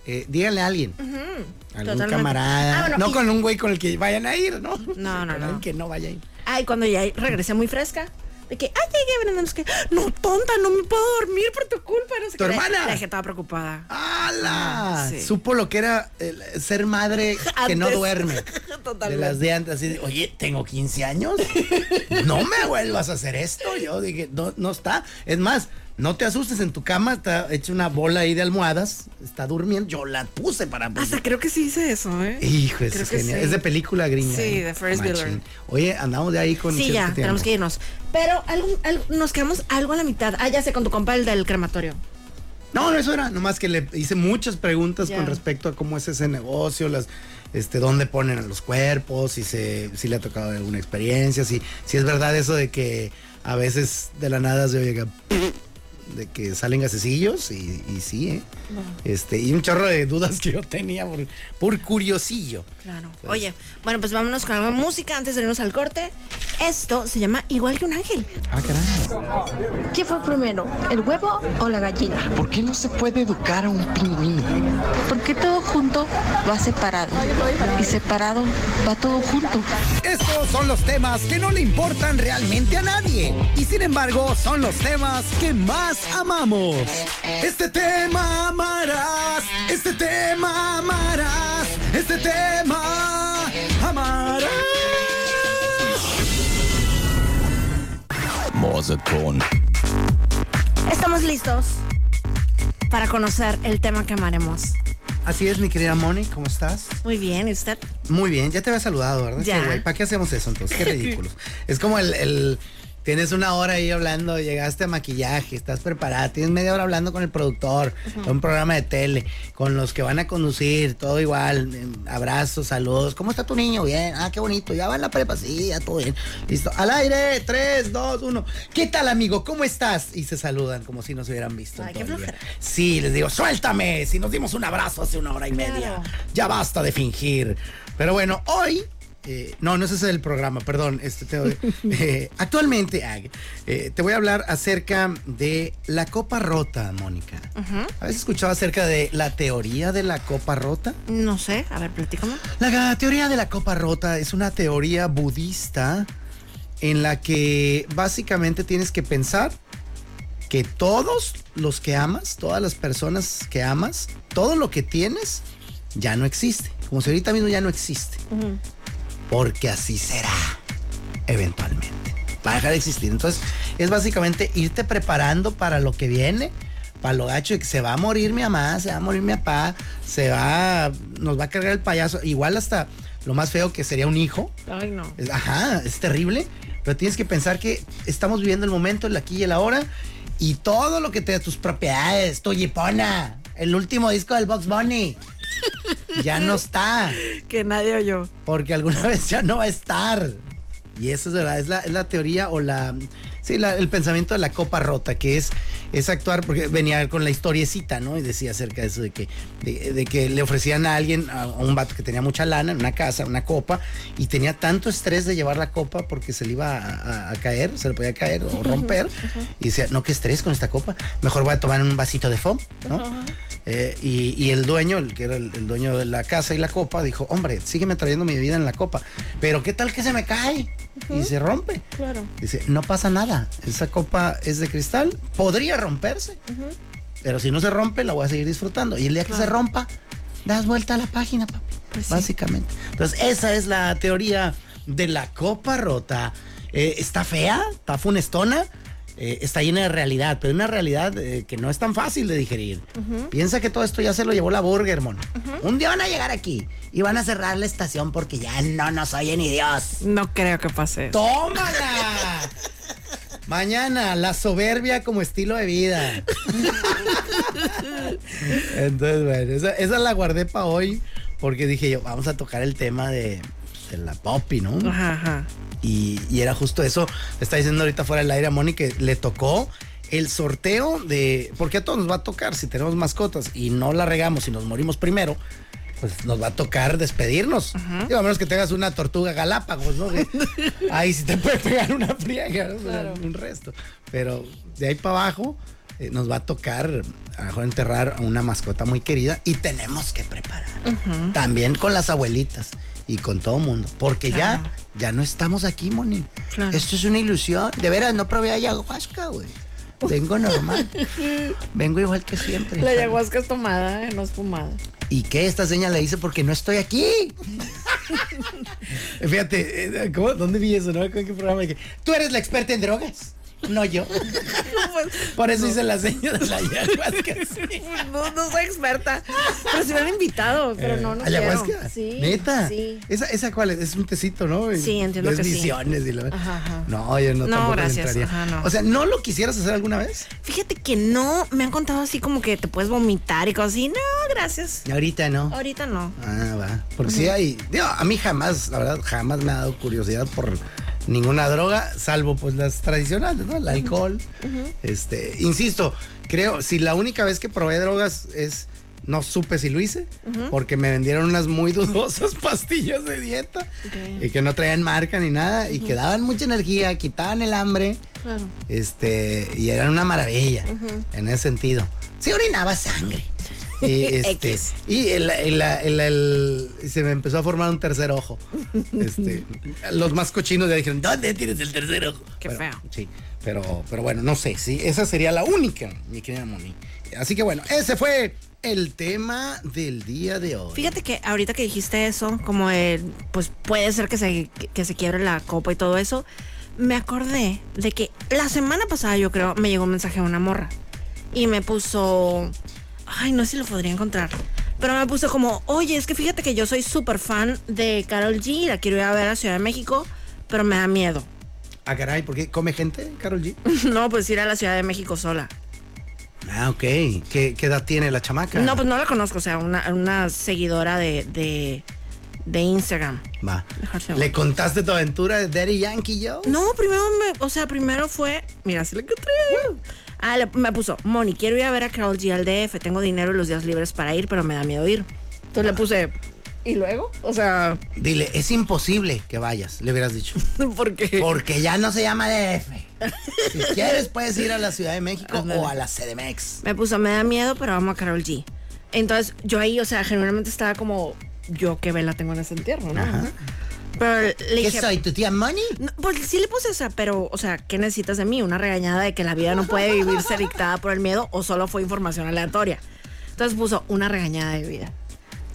eh, díganle a alguien. Algún Totalmente. camarada. Ah, bueno, no y- con un güey con el que vayan a ir, ¿no? No, no, no. que no vaya a ir. Ay, cuando ya regresé muy fresca. De que, ay, llegué, Brenda, sé qué. No, tonta, no me puedo dormir por tu culpa. No sé ¿Tu qué. hermana? La dejé toda preocupada. ¡Hala! Sí. Supo lo que era el ser madre que no duerme. Totalmente. De las de antes, así de, oye, tengo 15 años. No me vuelvas a hacer esto. Yo dije, no, no está. Es más, no te asustes en tu cama, está hecha una bola ahí de almohadas, está durmiendo. Yo la puse para. Hasta creo que sí hice eso, ¿eh? Hijo, eso es genial. sí. Es de película gringa. Sí, ¿eh? de Ferris. Bueller. Oye, andamos de ahí con. Sí, ya, tenemos que irnos. Pero algo- nos quedamos algo a la mitad. Ah, ya sé, con tu compa, el del crematorio. No, no, eso era. Nomás que le hice muchas preguntas con respecto a cómo es ese negocio, las, este, dónde ponen a los cuerpos, si se, si le ha tocado alguna experiencia, si, si es verdad eso de que a veces de la nada se oye que, de que salen gasecillos y, y sí, ¿eh? Este, y un chorro de dudas que yo tenía por, por curiosillo. Claro. Oye, bueno, pues vámonos con la música antes de irnos al corte. Esto se llama Igual que un ángel. Ah, caray. ¿Qué fue primero, el huevo o la gallina? ¿Por qué no se puede educar a un pingüino? Porque todo junto va separado y separado va todo junto. Estos son los temas que no le importan realmente a nadie y sin embargo son los temas que más amamos. Este tema amarás, este tema amarás, este tema amarás. Estamos listos para conocer el tema que amaremos. Así es, mi querida Moni, ¿cómo estás? Muy bien, ¿y usted? Muy bien, ya te había saludado, ¿verdad? Ya. ¿Para qué hacemos eso entonces? Qué ridículos. es como el, el- Tienes una hora ahí hablando, llegaste a maquillaje, estás preparada, tienes media hora hablando con el productor, con un programa de tele, con los que van a conducir, todo igual, eh, abrazos, saludos. ¿Cómo está tu niño? Bien, ah, qué bonito, ya va en la prepa, sí, ya todo bien. Listo, al aire, tres, dos, uno. ¿Qué tal, amigo? ¿Cómo estás? Y se saludan como si no se hubieran visto. Ay, qué flojera. Sí, les digo, suéltame, si nos dimos un abrazo hace una hora y media. Claro. Ya basta de fingir. Pero bueno, hoy. Eh, no, no ese es el programa, perdón. Este, te- eh, actualmente eh, te voy a hablar acerca de la copa rota, Mónica. ¿Habéis escuchado acerca de la teoría de la copa rota? No sé, a ver, platícame. La teoría de la copa rota es una teoría budista en la que básicamente tienes que pensar que todos los que amas, todas las personas que amas, todo lo que tienes ya no existe. Como si ahorita mismo ya no existe. Porque así será eventualmente. Va a dejar de existir. Entonces es básicamente irte preparando para lo que viene. Para lo gacho de que se va a morir mi mamá, se va a morir mi papá, se va, nos va a cargar el payaso. Igual hasta lo más feo que sería un hijo. Ay, no. Ajá, es terrible. Pero tienes que pensar que estamos viviendo el momento, el aquí y el ahora. Y todo lo que te da tus propiedades, tu jipona, el último disco del Box Bunny, ya no está. Que nadie oyó. Porque alguna vez ya no va a estar. Y eso es verdad, es la, es la teoría o la. Sí, la- el pensamiento de la copa rota, que es, es actuar, porque venía con la historiecita, ¿no? Y decía acerca de eso, de que, de, de que le ofrecían a alguien, a, un vato que tenía mucha lana en una casa, una copa, y tenía tanto estrés de llevar la copa porque se le iba a, a- a caer, se le podía caer o romper. Y decía, no, qué estrés con esta copa, mejor voy a tomar un vasito de foam, ¿no? Eh, y, y el dueño, el que era el, el dueño de la casa y la copa, dijo, hombre, sígueme trayendo mi bebida en la copa. Pero ¿qué tal que se me cae? Y se rompe. Claro. Dice, no pasa nada. Esa copa es de cristal. Podría romperse. Pero si no se rompe, la voy a seguir disfrutando. Y el día que se rompa, das vuelta a la página, papi. Pues sí. básicamente. Entonces, esa es la teoría de la copa rota. Eh, está fea, está funestona. Eh, está llena de realidad, pero una realidad eh, que no es tan fácil de digerir. Piensa que todo esto ya se lo llevó la Burger, mono. Un día van a llegar aquí y van a cerrar la estación porque ya no nos oye ni Dios. No creo que pase. eso. ¡Tómala! Mañana, la soberbia como estilo de vida. Entonces, bueno, esa, esa la guardé para hoy porque dije yo, vamos a tocar el tema de, de la popi, ¿no? Ajá, ajá. Y, y era justo eso. Está diciendo ahorita fuera del aire a Moni que le tocó el sorteo de. Porque a todos nos va a tocar si tenemos mascotas y no la regamos y nos morimos primero. Pues nos va a tocar despedirnos. Digo, a menos que tengas una tortuga galápagos, ¿no? Que ahí sí te puede pegar una friega, ¿no? O sea, un resto. Pero de ahí para abajo eh, nos va a tocar a lo mejor enterrar a una mascota muy querida y tenemos que preparar. También con las abuelitas y con todo mundo. Porque Claro. ya, ya no estamos aquí, Moni. Claro. Esto es una ilusión. De veras, no probé ayahuasca, güey. Vengo normal. Vengo igual que siempre. La ayahuasca es tomada, eh, no es fumada. ¿Y qué? Esta señal la hice porque no estoy aquí. Fíjate, eh, ¿cómo? ¿dónde vi eso? ¿No? ¿En qué programa? Tú eres la experta en drogas, no yo. Por eso hice la señal de la ayahuasca. sí. No, no soy experta. Pero si me han invitado, pero no, no quiero. Eh, ¿Ayahuasca? Sí. ¿Neta? Sí. ¿Esa, ¿Esa cuál es? ¿Es un tecito, no? Sí, entiendo que sí. visiones y la... Ajá, ajá. No, yo no, No, tampoco gracias, entraría. ajá, no. O sea, ¿no lo quisieras hacer alguna vez? Fíjate que no, me han contado así como que te puedes vomitar y cosas así. No, gracias. Ahorita no. Ahorita no. Ah, va. Porque sí hay. Digo, a mí jamás, la verdad, jamás me ha dado curiosidad por ninguna droga, salvo pues las tradicionales, ¿no? El alcohol. Este, insisto, creo, si la única vez que probé drogas es. No supe si lo hice, porque me vendieron unas muy dudosas pastillas de dieta y que no traían marca ni nada y que daban mucha energía, quitaban el hambre. Claro. Este, y eran una maravilla en ese sentido. Sí orinaba sangre. Y, este, X. y el- el- el- se me empezó a formar un tercer ojo. Este, los más cochinos ya dijeron, ¿dónde tienes el tercer ojo? Qué Pero, feo. Sí, pero, pero bueno, no sé, sí, esa sería la única, mi querida Moni. Así que bueno, ese fue el tema del día de hoy. Fíjate que ahorita que dijiste eso, como el, pues puede ser que se, que se quiebre la copa y todo eso, me acordé de que la semana pasada yo creo me llegó un mensaje de una morra y me puso, ay, no sé si lo podría encontrar, Pero me puso como, oye, es que fíjate que yo soy súper fan de Carol G, la quiero ir a ver a Ciudad de México, pero me da miedo. Ah, caray, ¿por qué come gente, Carol G? no, pues ir a la Ciudad de México sola. Ah, ok. ¿Qué, qué edad tiene la chamaca? No, pues no la conozco, o sea, una, una seguidora de, de, de Instagram. Va. Dejarse ¿Le contaste tu aventura de Daddy Yankee yo? No, primero me, o sea, primero fue, mira, se le encontré. Ah, le- me puso, Moni, quiero ir a ver a Carol G al DF, tengo dinero y los días libres para ir, pero me da miedo ir. Entonces le puse, ¿y luego? O sea, Dile, es imposible que vayas, le hubieras dicho. ¿por qué? Porque ya no se llama DF. Si quieres, puedes ir a la Ciudad de México o a la CDMX. Me puso, me da miedo, pero vamos a Carol G. Entonces yo ahí, o sea, genuinamente estaba como, yo qué vela tengo en ese entierro, ¿no? Pero le ¿Qué dije, soy, tu tía Money? No, pues sí le puse esa, pero, o sea, ¿qué necesitas de mí? ¿Una regañada de que la vida no puede vivirse dictada por el miedo o solo fue información aleatoria? Entonces puso una regañada de vida.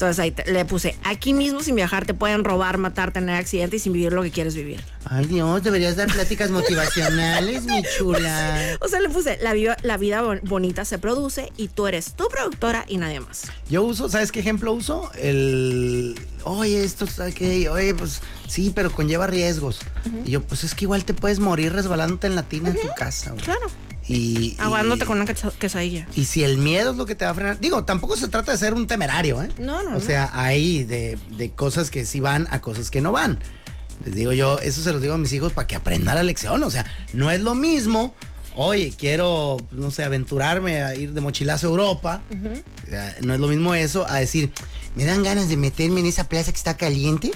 Entonces ahí te- le puse, aquí mismo sin viajar te pueden robar, matar, tener accidente y sin vivir lo que quieres vivir. Ay, Dios, deberías dar pláticas motivacionales, mi chula. O sea, le puse, la vida, la vida bon- bonita se produce y tú eres tu productora y nadie más. Yo uso, ¿sabes qué ejemplo uso? El. Oye, esto está que. Oye, pues sí, pero conlleva riesgos. Y yo, pues es que igual te puedes morir resbalándote en la tina en tu casa. güey. Claro. Y. Aguándote y- con una quesadilla. Y si el miedo es lo que te va a frenar. Digo, tampoco se trata de ser un temerario, ¿eh? No, no, O no. sea, hay de, de cosas que sí van a cosas que no van. Les digo yo, eso se los digo a mis hijos para que aprendan la lección. O sea, no es lo mismo. Oye, quiero, no sé, aventurarme a ir de mochilazo a Europa. No es lo mismo eso a decir, me dan ganas de meterme en esa plaza que está caliente,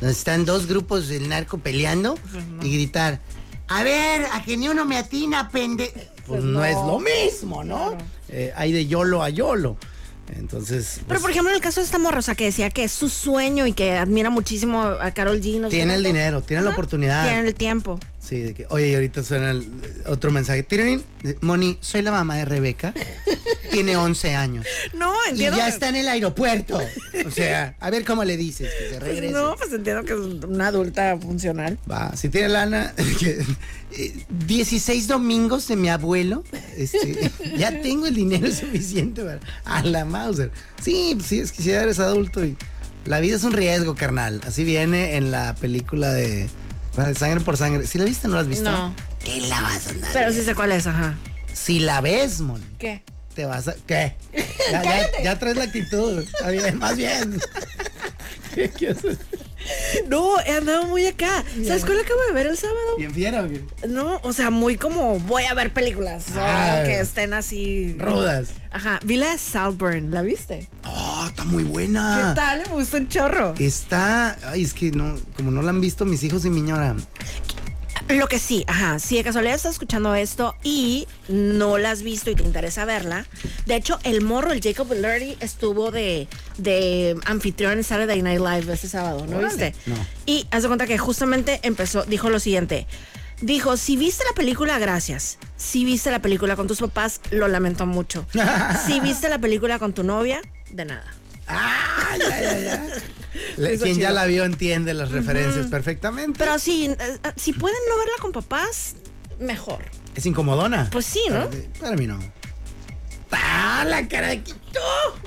donde están dos grupos del narco peleando y gritar, a ver, a que ni uno me atina, pende. Pues, no, es lo mismo, ¿no? Eh, hay de YOLO a YOLO. Entonces, Pero pues, por ejemplo, en el caso de esta morra, o sea, que decía que es su sueño y que admira muchísimo a Carol G. no tiene el dinero, tiene la oportunidad. Tiene el tiempo. Sí, de que, oye, y ahorita suena el- otro mensaje. Tirirín, eh, Moni, soy la mamá de Rebeca. Tiene 11 años. No, Y entiendo. ya que- está en el aeropuerto. O sea, a ver cómo le dices que se regrese. No, pues entiendo que es una adulta funcional. Va, si tiene lana, que, eh, 16 domingos de mi abuelo, este, ya tengo el dinero suficiente para, a la Mauser. Sí, pues sí, es que si ya eres adulto y la vida es un riesgo, carnal. Así viene en la película de Sangre por Sangre. ¿Sí la viste o no la has visto? No. ¿Qué la vas a andar? Pero sí sé cuál es, ajá. Si la ves, mon, ¿Qué? te vas a... ¿Qué? Ya, ya, ya traes la actitud. Bien, más bien. ¿Qué haces? No, he andado muy acá. ¿Sabes cuál acabo de ver el sábado? ¿Bien fiera o qué? No, o sea, muy como voy a ver películas. Ah. que estén así. Rudas. Ajá. Vi la de Salburn, ¿la viste? Está muy buena. ¿Qué tal? Me gustó un chorro. Está, ay, es que no, como no la han visto mis hijos y mi ñora. Lo que sí, ajá, si de casualidad estás escuchando esto y no la has visto y te interesa verla, de hecho, el morro, el Jacob Elordi, estuvo de, de anfitrión en Saturday Night Live este sábado, ¿no viste? No. Y haz de cuenta que justamente empezó, dijo lo siguiente. Dijo, si viste la película, gracias. Si viste la película con tus papás, lo lamento mucho. si viste la película con tu novia, de nada. Ah, ya, ya, ya. La- Quien ya la vio entiende las referencias perfectamente. Pero sí, eh, eh, si pueden no verla con papás, mejor. es incomodona. Pues sí, ¿no? Para, para mí no. Ah, la cara de Quito.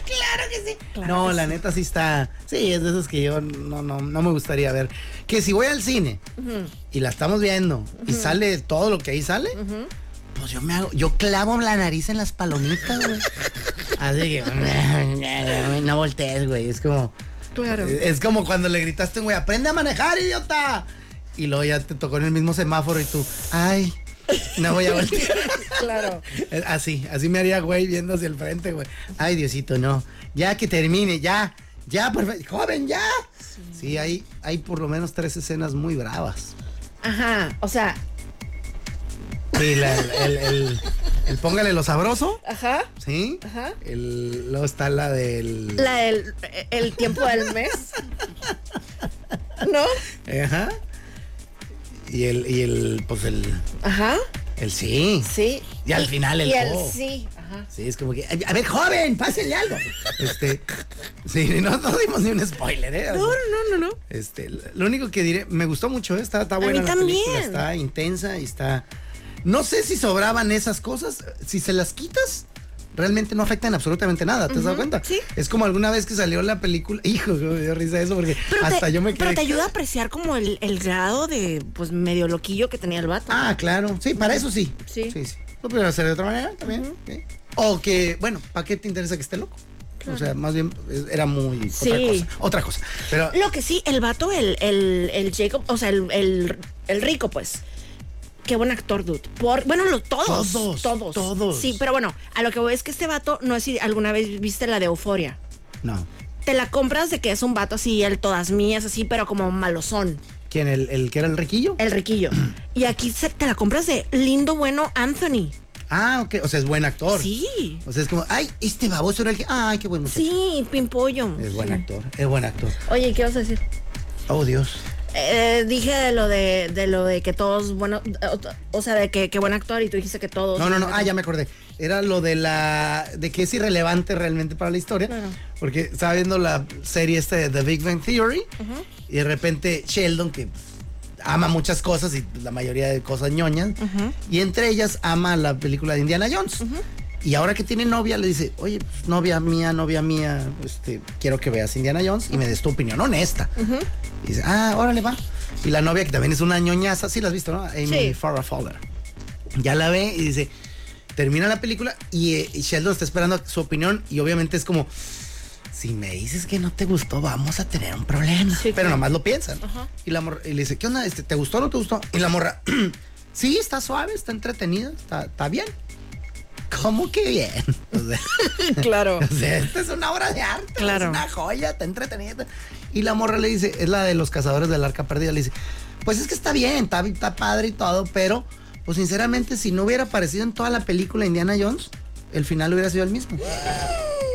Claro que sí. no, la neta sí está. Sí, es de esos que yo no, no, no me gustaría ver. Que si voy al cine y la estamos viendo y sale todo lo que ahí sale, pues yo me hago, yo clavo la nariz en las palomitas, güey. Así que no voltees, güey. Es como. Claro. Es como cuando le gritaste, güey, aprende a manejar, idiota. Y luego ya te tocó en el mismo semáforo y tú, ay, no voy a voltear. Claro. Así, así me haría, güey, viendo hacia el frente, güey. Ay, Diosito, no. Ya que termine, ya. Ya, favor. Joven, ya. Sí, hay, hay por lo menos tres escenas muy bravas. Ajá, o sea, Sí, la- el, el, el- el póngale lo sabroso, ajá. ¿sí? Ajá. El, luego está la del... La del el tiempo del mes. ¿No? Ajá. Y el, y el, pues el, Ajá. el sí. Sí. Y al final el Y el oh. sí. Ajá. Sí, es como que, a ver, joven, pásenle algo. Este, sí, no, no dimos ni un spoiler, ¿eh? No, no, no, no. Este, lo único que diré, me gustó mucho, ¿eh? está, está buena mí la película, también. está intensa y está. No sé si sobraban esas cosas, si se las quitas, realmente no afectan absolutamente nada, ¿te has dado cuenta? sí. Es como alguna vez que salió la película, hijo, me dio risa eso porque Pero hasta te, yo me pero quedé. te ayuda a apreciar como el, el grado de, pues, medio loquillo que tenía el vato. Ah, claro, sí, para eso sí. Sí. Sí, sí. Lo puedo hacer de otra manera también. O que, bueno, ¿para qué te interesa que esté loco? O sea, más bien era muy Sí. otra cosa. Otra cosa. Pero Lo que sí, el vato, el, el, el Jacob, o sea, el, el, el rico, pues. Qué buen actor, dude. Por, bueno, lo, todos, Todos, todos. todos. Sí, pero bueno, a lo que voy es que este vato, no sé si alguna vez viste la de Euforia. no. Te la compras de que es un vato así, el todas mías, así, pero como malosón. ¿Quién? ¿El, el que era el riquillo? El riquillo. y aquí se- te la compras de lindo, bueno Anthony. Ah, ok. O sea, es buen actor. Sí. O sea, es como, ay, este baboso era el que. Ay, qué buen muchacho. Sí, pimpollo. Es buen actor, es buen actor. Oye, ¿qué vas a decir? Oh, Dios. Eh, dije de lo de, de lo de que todos, bueno, o, o sea, de que, que buen actor y tú dijiste que todos. No, no, no. Ah, ya me acordé. Era lo de la. de que es irrelevante realmente para la historia. Claro. Porque estaba viendo la serie esta de The Big Bang Theory. Y de repente Sheldon, que ama muchas cosas y la mayoría de cosas ñoñas. Y entre ellas ama la película de Indiana Jones. Y ahora que tiene novia, le dice, oye, pues, novia mía, novia mía, este, quiero que veas Indiana Jones y me des tu opinión honesta. Y dice, ah, órale, va. Y la novia, que también es una ñoñaza, sí la has visto, ¿no? Amy Sí. Farrah Fowler. Ya la ve y dice, termina la película y, eh, y Sheldon está esperando su opinión y obviamente es como, si me dices que no te gustó, vamos a tener un problema. Sí, Pero nomás lo piensan. Y, la morra- y le dice, ¿qué onda? Este, ¿Te gustó o no te gustó? Y la morra, sí, está suave, está entretenida, está, está bien. ¿Cómo que bien? O sea, Claro. o sea, esta es una obra de arte, Claro. es una joya, está entretenida. Y la morra le dice, es la de los cazadores del arca perdida, le dice, pues es que está bien, está, está padre y todo, pero, pues sinceramente, si no hubiera aparecido en toda la película Indiana Jones, el final hubiera sido el mismo.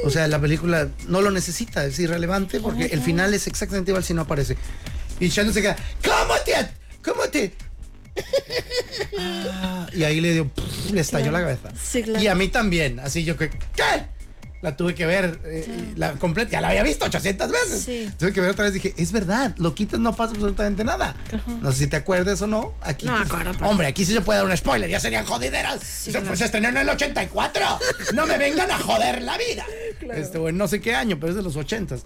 O sea, la película no lo necesita, es irrelevante porque el final es exactamente igual si no aparece. Y Sheldon se queda, ¿cómo te? ¿Cómo te? Ah, y ahí le dio, pff, le estalló la cabeza. Sí, claro. Y a mí también, así yo que, ¿qué? La tuve que ver eh, la completa, ya la había visto 800 veces. Sí. Tuve que ver otra vez dije, es verdad, lo quitas no pasa absolutamente nada. No sé si te acuerdas o no. Aquí, No pues, acuerdo, hombre, aquí sí se puede dar un spoiler, ya serían jodideras. Eso fue- se estrenó en el 84. No me vengan a joder la vida. Este, bueno, no sé qué año, pero es de los 80s.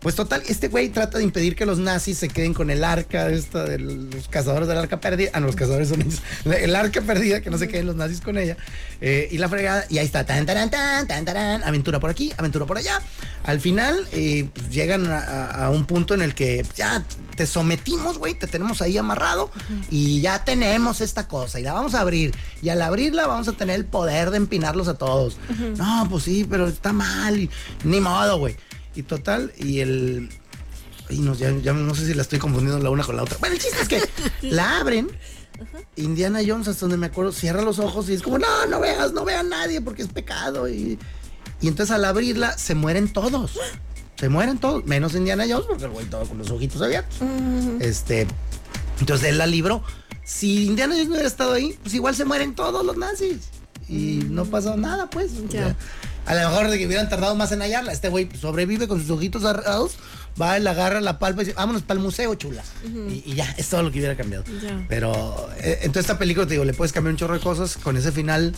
Pues total, este güey trata de impedir que los nazis se queden con el arca esta de los cazadores del arca perdida. Ah, no, los cazadores son ellos. El arca perdida, que no se queden los nazis con ella. Eh, y la fregada, y ahí está, tan, tan, tan, tan, tan, aventura por aquí, aventura por allá. Al final, eh, pues, llegan a, un punto en el que ya te sometimos, güey, te tenemos ahí amarrado y ya tenemos esta cosa y la vamos a abrir. Y al abrirla vamos a tener el poder de empinarlos a todos. No, pues sí, pero está mal y ni modo, güey. Y total, y el... Y no, ya, ya no sé si la estoy confundiendo la una con la otra. Bueno, el chiste es que la abren. Indiana Jones, hasta donde me acuerdo, cierra los ojos y es como, no, no veas, no vea a nadie porque es pecado. Y, y entonces al abrirla se mueren todos. Se mueren todos, menos Indiana Jones, porque el güey todo con los ojitos abiertos. Este, entonces él la libró. Si Indiana Jones no hubiera estado ahí, pues igual se mueren todos los nazis. Y no pasó nada, pues. O Ya. sea, a lo mejor de que hubieran tardado más en hallarla. Este güey sobrevive con sus ojitos cerrados, va, él agarra la palpa y dice, vámonos para el museo, chula. y, y ya, es todo lo que hubiera cambiado. Ya. Pero eh, entonces esta película, te digo, le puedes cambiar un chorro de cosas con ese final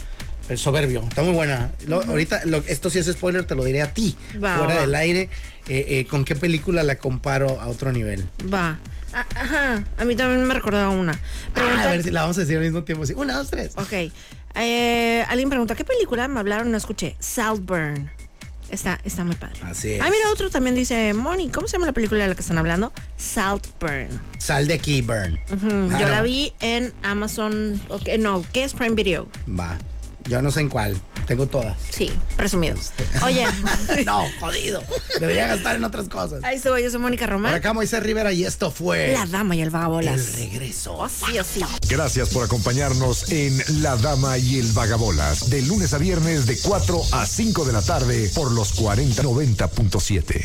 eh, soberbio. Está muy buena. Lo- Ahorita, lo- esto sí es spoiler, te lo diré a ti, Va, fuera va. del aire. eh, eh, ¿Con qué película la comparo a otro nivel? Va. Ah, Ajá. A mí también me recordaba una. Ah, a ver si la vamos a decir al mismo tiempo. Sí, una, dos, tres. Ok. Eh, alguien pregunta, ¿qué película me hablaron? No escuché. Saltburn. Está, está muy padre. Así es. Ah, mira, otro también dice, Moni, ¿cómo se llama la película de la que están hablando? Saltburn. Sal de aquí, Burn. Yo la vi en Amazon. ok, no, ¿qué es Prime Video? Va. Yo no sé en cuál. Tengo todas. Sí, presumido. Oye, no, jodido. Debería gastar en otras cosas. ahí estoy, yo soy Mónica Por Román. acá Moisés Rivera y esto fue La dama y el El vagabolas. Regreso. Oh, sí, oh, sí. Gracias por acompañarnos en La Dama y el Vagabolas, de lunes a viernes de 4 a 5 de la tarde por los 4090.7.